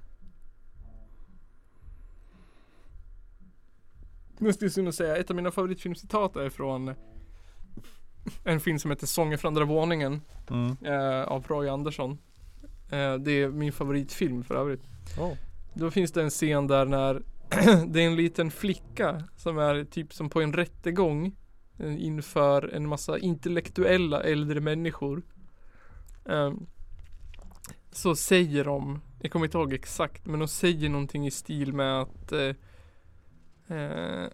Måste ju synd att säga, ett av mina favoritfilmcitat är från en film som heter Sånger från andra våningen Mm. eh, av Roy Andersson. Eh, det är min favoritfilm för övrigt. Oh. Då finns det en scen där när det är en liten flicka som är typ som på en rättegång eh, inför en massa intellektuella äldre människor. Ehm, så säger de, jag kommer inte ihåg exakt, men de säger någonting i stil med att eh, eh,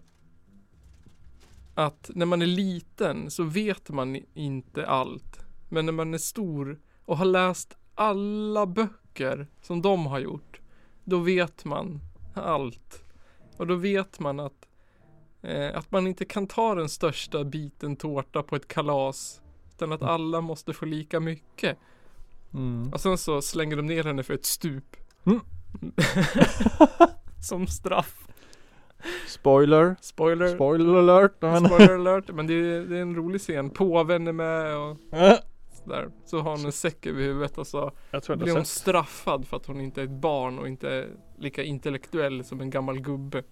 att när man är liten så vet man inte allt. Men när man är stor och har läst alla böcker som de har gjort, då vet man allt. Och då vet man att eh, att man inte kan ta den största biten tårta på ett kalas. Utan att alla måste få lika mycket. Mm. Och sen så slänger de ner henne för ett stup. Mm. Som straff. Spoiler. Spoiler. Spoiler alert. Men... Spoiler alert. Men det är, det är en rolig scen. Påven är med och sådär. Så har hon en säck över huvudet och så jag tror blir hon straffad för att hon inte är ett barn och inte lika intellektuell som en gammal gubbe.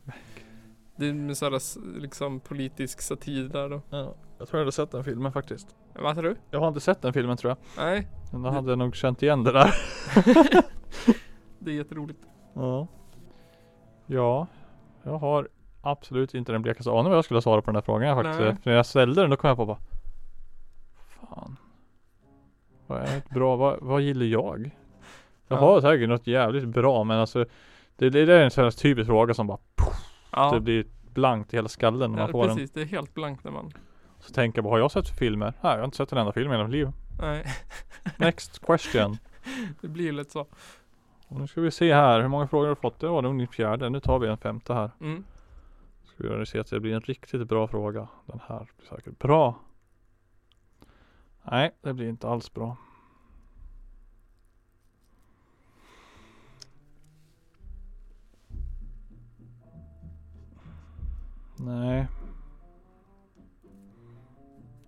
Det är en sån här s- liksom politisk satir där då. Ja, jag tror jag hade sett den filmen faktiskt. Vad tror du? Jag har inte sett den filmen tror jag. Nej, Men då hade jag nog känt igen det där. det är jätteroligt. Ja. Ja. Jag har absolut inte den blekaste aning vad jag skulle svara på den här frågan faktiskt. Nej. För när jag ställde den då kom jag på bara Fan. Vad är ett bra, vad, vad gillar jag? Jag Ja. har säkert något jävligt bra men alltså Det, det är en sån här typisk fråga som bara Ja, Det blir blankt i hela skallen när ja man får den. precis. Det är helt blankt när man Så tänker jag bara, har jag sett filmer? Nej jag har inte sett en enda film i hela mitt liv. Nej, Next question. det blir lätt så. Och nu ska vi se här, hur många frågor har du fått? Det var nog din fjärde. Nu tar vi en femte här. Mm. Ska vi se att det blir en riktigt bra fråga. Den här blir säkert bra. Nej, det blir inte alls bra. Nej.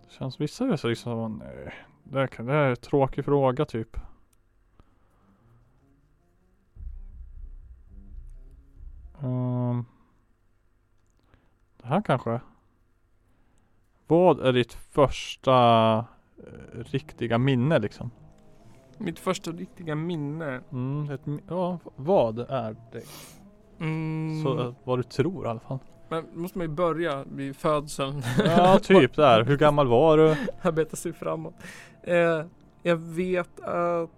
Det känns vissa är så liksom, nej. Det, kan, det är en tråkig fråga typ. Ehm. det här kanske. Vad är ditt första eh, riktiga minne liksom? Mitt första riktiga minne. Mm, ett, ja, vad är det? Mm. Så eh, vad du tror i alla fall. Men måste man ju börja vid födseln. Ja, typ där. Hur gammal var du? Arbeta sig framåt. Eh, jag vet att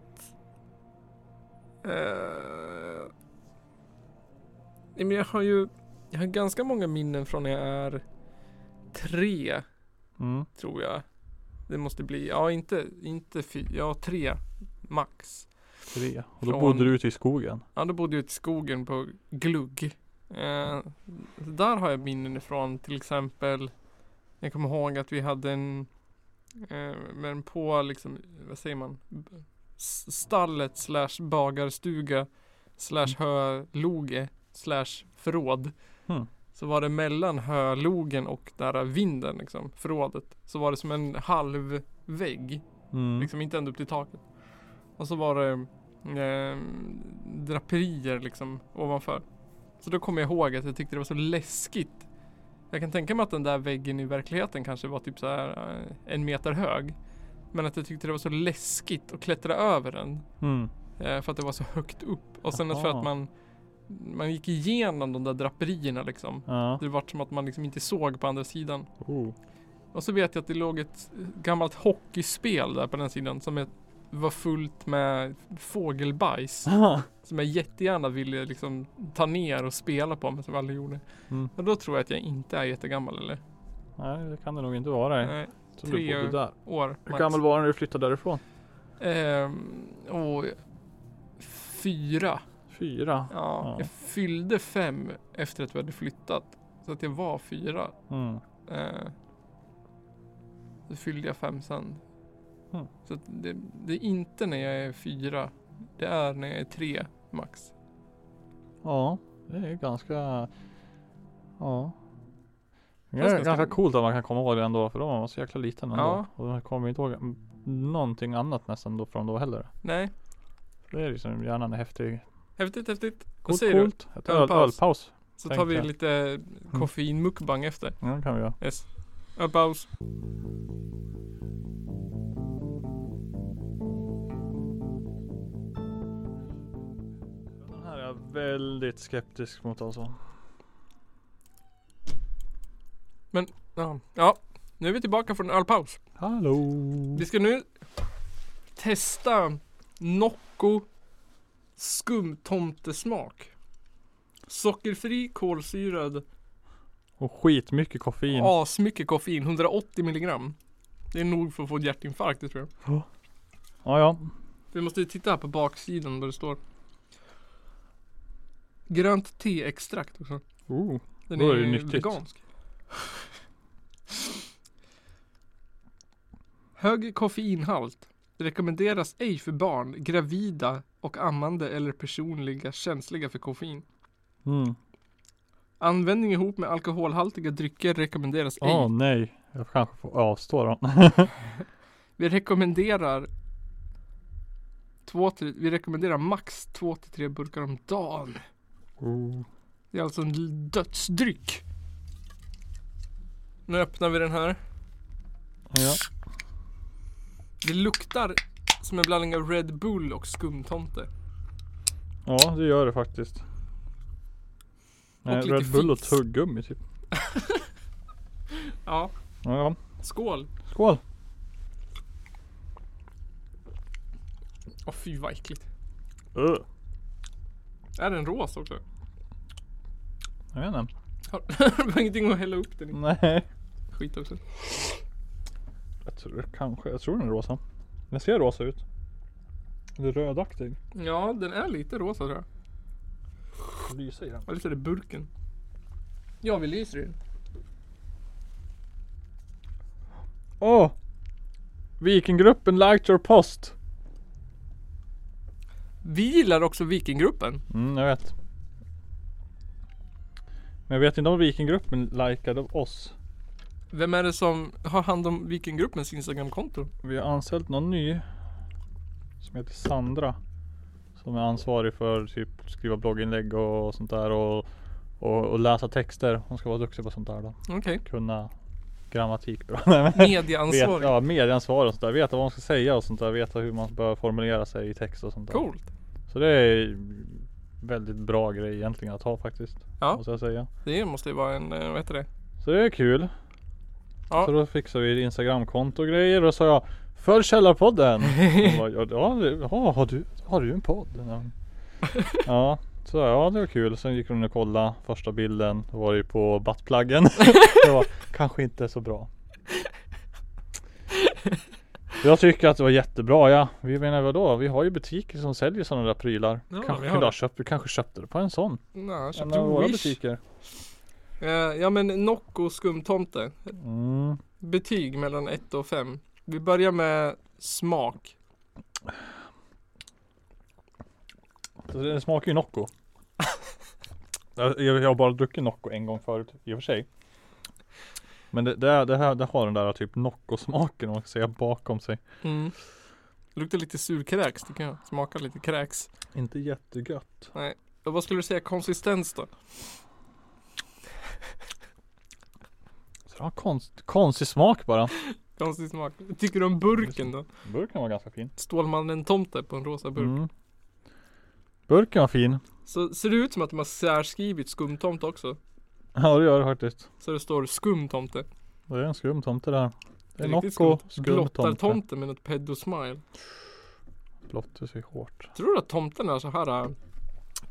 eh, men jag har ju jag har ganska många minnen från när jag är tre Mm. tror jag. Det måste bli, ja inte, inte fyra, ja tre max. Tre. Och då Från- bodde du ute i skogen. Ja då bodde jag ute i skogen på Glugg. Eh, där har jag minnen ifrån till exempel Jag kommer ihåg att vi hade en eh, Men på liksom, vad säger man? Stallet slash bagarstuga Slash höloge Slash förråd Hmm. Så var det mellan hölogen och där vinden liksom, förrådet Så var det som en halv vägg Mm. Liksom inte ända upp till taket. Och så var det eh, draperier liksom ovanför. Så då kommer jag ihåg att jag tyckte det var så läskigt. Jag kan tänka mig att den där väggen i verkligheten kanske var typ så här eh, en meter hög. Men att jag tyckte det var så läskigt att klättra över den. Mm. Eh, för att det var så högt upp. Och sen för Jaha. att man man gick igenom de där draperierna liksom. Ja. Det var som att man liksom inte såg på andra sidan. Oh. Och så vet jag att det låg ett gammalt hockeyspel där på den sidan som är, var fullt med fågelbajs. Som jag jättegärna ville liksom ta ner och spela på men som jag aldrig gjorde. Mm. Och då tror jag att jag inte är jättegammal eller? Nej det kan det nog inte vara. Nej. Så du tre bodde där. år. Hur max. gammal var du när du flyttade därifrån? Ehm, och fyra. Fyra. Ja, Ja. jag fyllde fem efter att vi hade flyttat. Så att jag var fyra. Mm. Eh, då fyllde jag fem sen. Mm. Så det, det är inte när jag är fyra. Det är när jag är tre max. Ja, det är ganska Ja. Det är ganska, ganska- coolt att man kan komma ihåg det ändå för då var man så jäkla liten ändå. Ja. Och man kommer inte ihåg mm, någonting annat nästan då från då heller. Nej, Det är liksom hjärnan är häftig. häftigt häftigt. Vad Coolt säger du? coolt. Öl, Ölpaus. ölpaus. Så tar vi jag. lite koffeinmukbang efter. Ja det kan vi göra. Yes. Ölpaus. Väldigt skeptisk mot alltså. Ja. ja, nu är vi tillbaka från ölpaus. Hallå! Vi ska nu testa Nocco skumtomtesmak. Sockerfri, kolsyrad, Och skitmycket koffein. asmycket koffein, 180 milligram. Det är nog för att få ett hjärtinfarkt, det tror jag. Ja ja. Vi måste ju titta här på baksidan där det står. Grönt teextrakt också. Oh. Den Då är, är nyttigt. vegansk. Hög koffeinhalt rekommenderas ej för barn, gravida och ammande eller personliga känsliga för koffein. Mm. Användning ihop med alkoholhaltiga drycker rekommenderas ej. Åh nej. Jag kanske får avstå då. Vi rekommenderar två till, vi rekommenderar max två till tre burkar om dagen. Oh. Det är alltså en dödsdryck. Nu öppnar vi den här. Ja. Det luktar som en blandning av Red Bull och skumtomte. ja, det gör det faktiskt. Nej, lite Red Bull och fis. tuggummi typ. Ja, Ja, skål. Skål. Åh fy vad äckligt. Uh. Är den rosa också? Jag vet inte. Har du ingenting att hälla upp den i? Nej. Skit också. Jag tror kanske, jag tror den är rosa. Den ser rosa ut. Den är rödaktig. Ja, den är lite rosa tror jag. Lysa i den. Eller så är det burken. Ja, vi lyser i den. Åh! Vikinggruppen liked your post. Vi gillar också Vikinggruppen. Mm, jag vet. Men jag vet inte om Vikinggruppen likade oss. Vem är det som har hand om Vikinggruppens Instagramkonto? Vi har anställt någon ny. Som heter Sandra. Som är ansvarig för typ skriva blogginlägg och sånt där och, och, och läsa texter. Hon ska vara duktig på sånt där då. Okej. Kunna grammatik bra. Medieansvarig. Vet, ja, medieansvarig och sånt där. Veta vad man ska säga och sånt där. Veta hur man bör formulera sig i text och sånt där. Coolt. Så det är väldigt bra grej egentligen att ha faktiskt. Ja. Måste jag säga. Det måste ju vara en, eh, vad heter det? Så det är kul. Ja. Så då fixar vi instagramkonto och grejer och då sa jag Följ Källarpodden! Bara, ja, ja, har, du, har du en podd? Ja. Så ja det var kul. Sen gick hon och kollade första bilden. Då var det ju på buttpluggen. det var kanske inte så bra. Jag tycker att det var jättebra ja. Vi menar vadå? Vi har ju butiker som säljer sådana där prylar. Ja, kanske vi har kunde ha det. köpt, vi kanske köpte det på en sån. Nej, jag En köpte av våra Wish. butiker. Eh, ja men Nocco skumtomte. Mm. Betyg mellan 1 och 5. Vi börjar med smak. Den smakar ju Nocco. jag, jag har bara druckit Nocco en gång förut i och för sig. Men det, det, det här det har den där typ Nocco-smaken om man ska säga bakom sig. Mm. Luktar lite surkräks tycker jag. Smakar lite kräks. Inte jättegött. Och vad skulle du säga konsistens då? Så det har konst, konstig smak bara. Konstig smak. Tycker du om burken då? Burken var ganska fin. Stålmannen tomte på en rosa burk. Mm. Burken var fin. Så ser det ut som att de har särskrivit skumtomte också. Ja det gör det faktiskt. Så det står skumtomte. Det är en skum tomte där. Det är Nocco skumt. skum tomte. Blottartomte med något pedo-smile. Blottar sig hårt. Tror du att tomten är så här äh,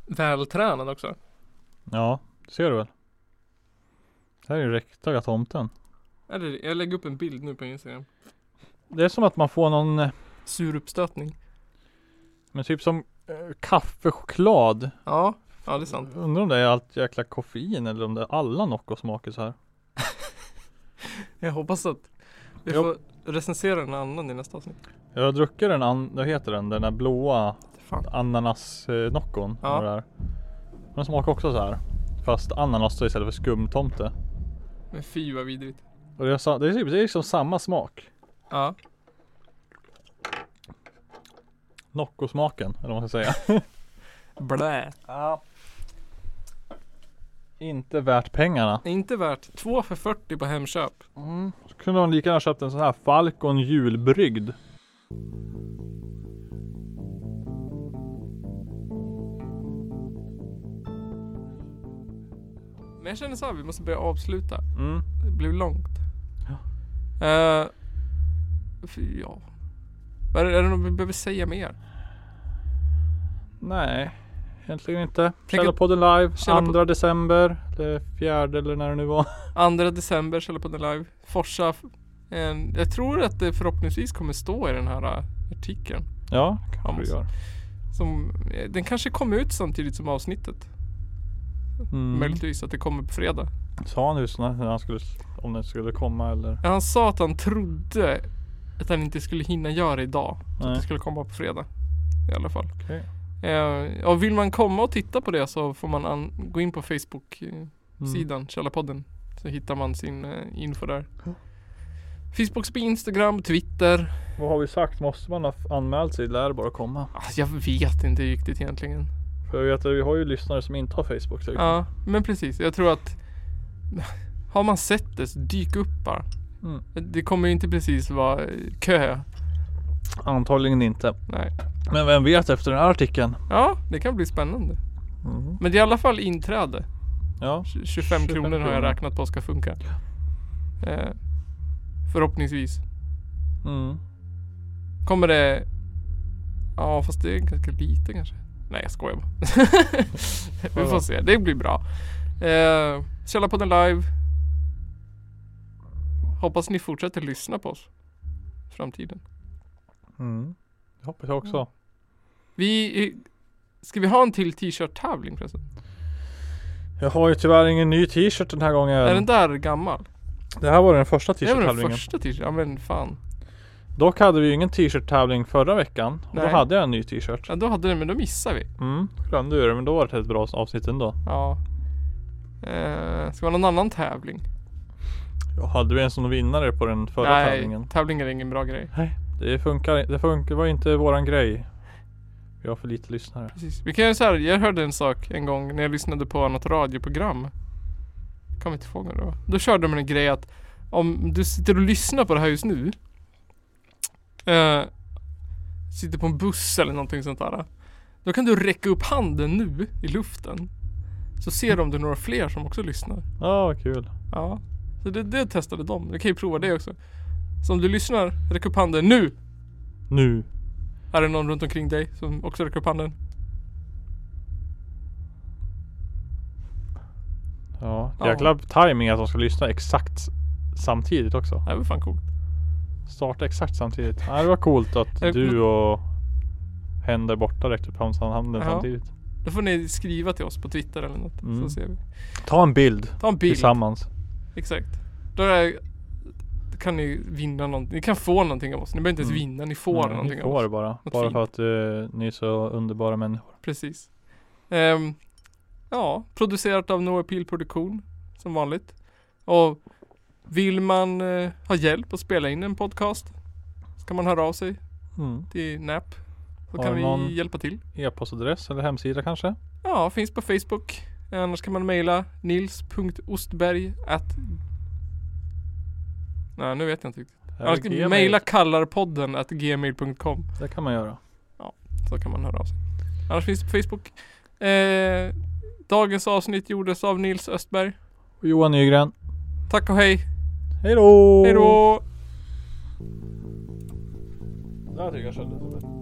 vältränad också? Ja, det ser du väl? Det här är ju riktiga tomten. Eller, jag lägger upp en bild nu på Instagram. Det är som att man får någon eh, Sur uppstötning. Men typ som kaffechoklad. Ja, ja det är sant. Undrar om det är allt jäkla koffein eller om det är alla Nocco smaker så här. Jag hoppas att vi Jo. får recensera en annan i nästa avsnitt. Jag har druckit den, an- vad heter den? Den där blåa Fan. ananas eh. Ja. Där. Den smakar också så här. Fast ananas då istället för skumtomte. Men fy vad vidrigt. Och det är, det är, typ, det är liksom samma smak. Ja. Nocco-smaken, eller vad man ska säga. Blä. Ja. Inte värt pengarna. Inte värt. Två för 40 på Hemköp. Mm. Så kunde man lika gärna köpt en sån här Falcon julbrygd. Men jag känner så här, vi måste börja avsluta. Mm. Det blev långt. Ja. fy, ja. Vad Är är det något vi behöver säga mer? Nej, egentligen inte. Källarpodden live, Källarpod- 2 december. Eller fjärde eller när det nu var. 2 december Källarpodden live. Forsa. En, jag tror att det förhoppningsvis kommer stå i den här äh, artikeln. Ja, kanske det gör. Som, eh, den kanske kom ut samtidigt som avsnittet. Mm. Möjligtvis att det kommer på fredag. Sa han just när han skulle, om den skulle komma eller? Ja, han sa att han trodde att han inte skulle hinna göra idag. Så att det skulle komma på fredag. I alla fall. Okej. Eh, och vill man komma och titta på det så får man an- gå in på Facebook-sidan, Mm. Källarpodden. Så hittar man sin eh, info där. Ja. Facebook, Instagram, Twitter. Vad har vi sagt? Måste man ha anmält sig? Lär det bara komma. Ah, jag vet inte riktigt egentligen. För jag vet att vi har ju lyssnare som inte har Facebook till exempel. Ja, men precis. Jag tror att har man sett det så dyk upp bara. Mm. Det kommer ju inte precis vara eh, kö. Antagligen inte. Nej. Men vem vet efter den här artikeln? Ja, det kan bli spännande. Mm. Men det är i alla fall inträde. Ja. Tj- 25, 25 kronor har jag räknat på ska funka. Eh, förhoppningsvis. Mm. Kommer det... Ja fast det är ganska lite kanske. Nej jag skojar bara. Vi får Ja. se. Det blir bra. Eh, Källarpodden live. Hoppas ni fortsätter lyssna på oss. Framtiden. Mm. Det hoppas jag också. Vi... Ska vi ha en till t-shirt tävling förresten? Jag har ju tyvärr ingen ny t-shirt den här gången. Är den där gammal? Det här var den första Det är väl den t-shirt-tävlingen. första t-shirt? Ja men fan. Dock hade vi ju ingen t-shirt-tävling förra veckan. Och då Nej. hade jag en ny t-shirt. Ja då hade den men då missar vi. Mm. Glömde ju det men då var det ett bra avsnitt ändå. Ja. Eh, ska vi ha någon annan tävling? Ja, hade vi en som vinnare på den förra Nej, tävlingen? tävling är ingen bra grej. Det funkar Det funkar, var inte våran grej. Vi har för lite lyssnare. Precis. Vi kan göra så här. Jag hörde en sak en gång när jag lyssnade på något radioprogram. Kommer inte ihåg vad det var. Då körde de en grej att om du sitter och lyssnar på det här just nu. Eh, sitter på en buss eller någonting sånt där. Då kan du räcka upp handen nu i luften. Så ser du om det är några fler som också lyssnar. Ja, vad kul. Ja. Så det, det testade de. Du kan ju prova det också. Så om du lyssnar, räck upp handen nu. Nu. Är det någon runt omkring dig som också räcker upp handen? Ja, Ja. jäkla timing att de ska lyssna exakt samtidigt också. Det var fan coolt. Starta exakt samtidigt. Ja, det var coolt att du och hen där borta räckte upp handen Ja. samtidigt. Då får ni skriva till oss på Twitter eller något. Mm. Så ser vi. Ta en bild Ta en bild. tillsammans. Exakt. Då, är, kan ni vinna någonting. Ni kan få någonting av oss. Ni behöver inte ens Mm. vinna. Ni får Nej, någonting ni av får oss. det bara. Något bara fint. för att eh, ni är så underbara människor. Precis. Ehm, ja, producerat av No Appeal Produktion. Som vanligt. Och vill man eh, ha hjälp att spela in en podcast. Så kan man höra av sig Mm. till NAP. Så Har kan vi någon- hjälpa till. E-postadress eller hemsida kanske? Ja, finns på Facebook. Annars kan man mejla nils.ostberg Nej, nu vet jag inte riktigt. Annars Gmail. mejla kallarpodden at gmail.com Det kan man göra. Så kan man höra av sig. Annars finns det på Facebook. Eh, dagens avsnitt gjordes av Nils Östberg. Och Johan Nygren. Tack och hej. Hej då! Hej då! Där tycker jag kändes det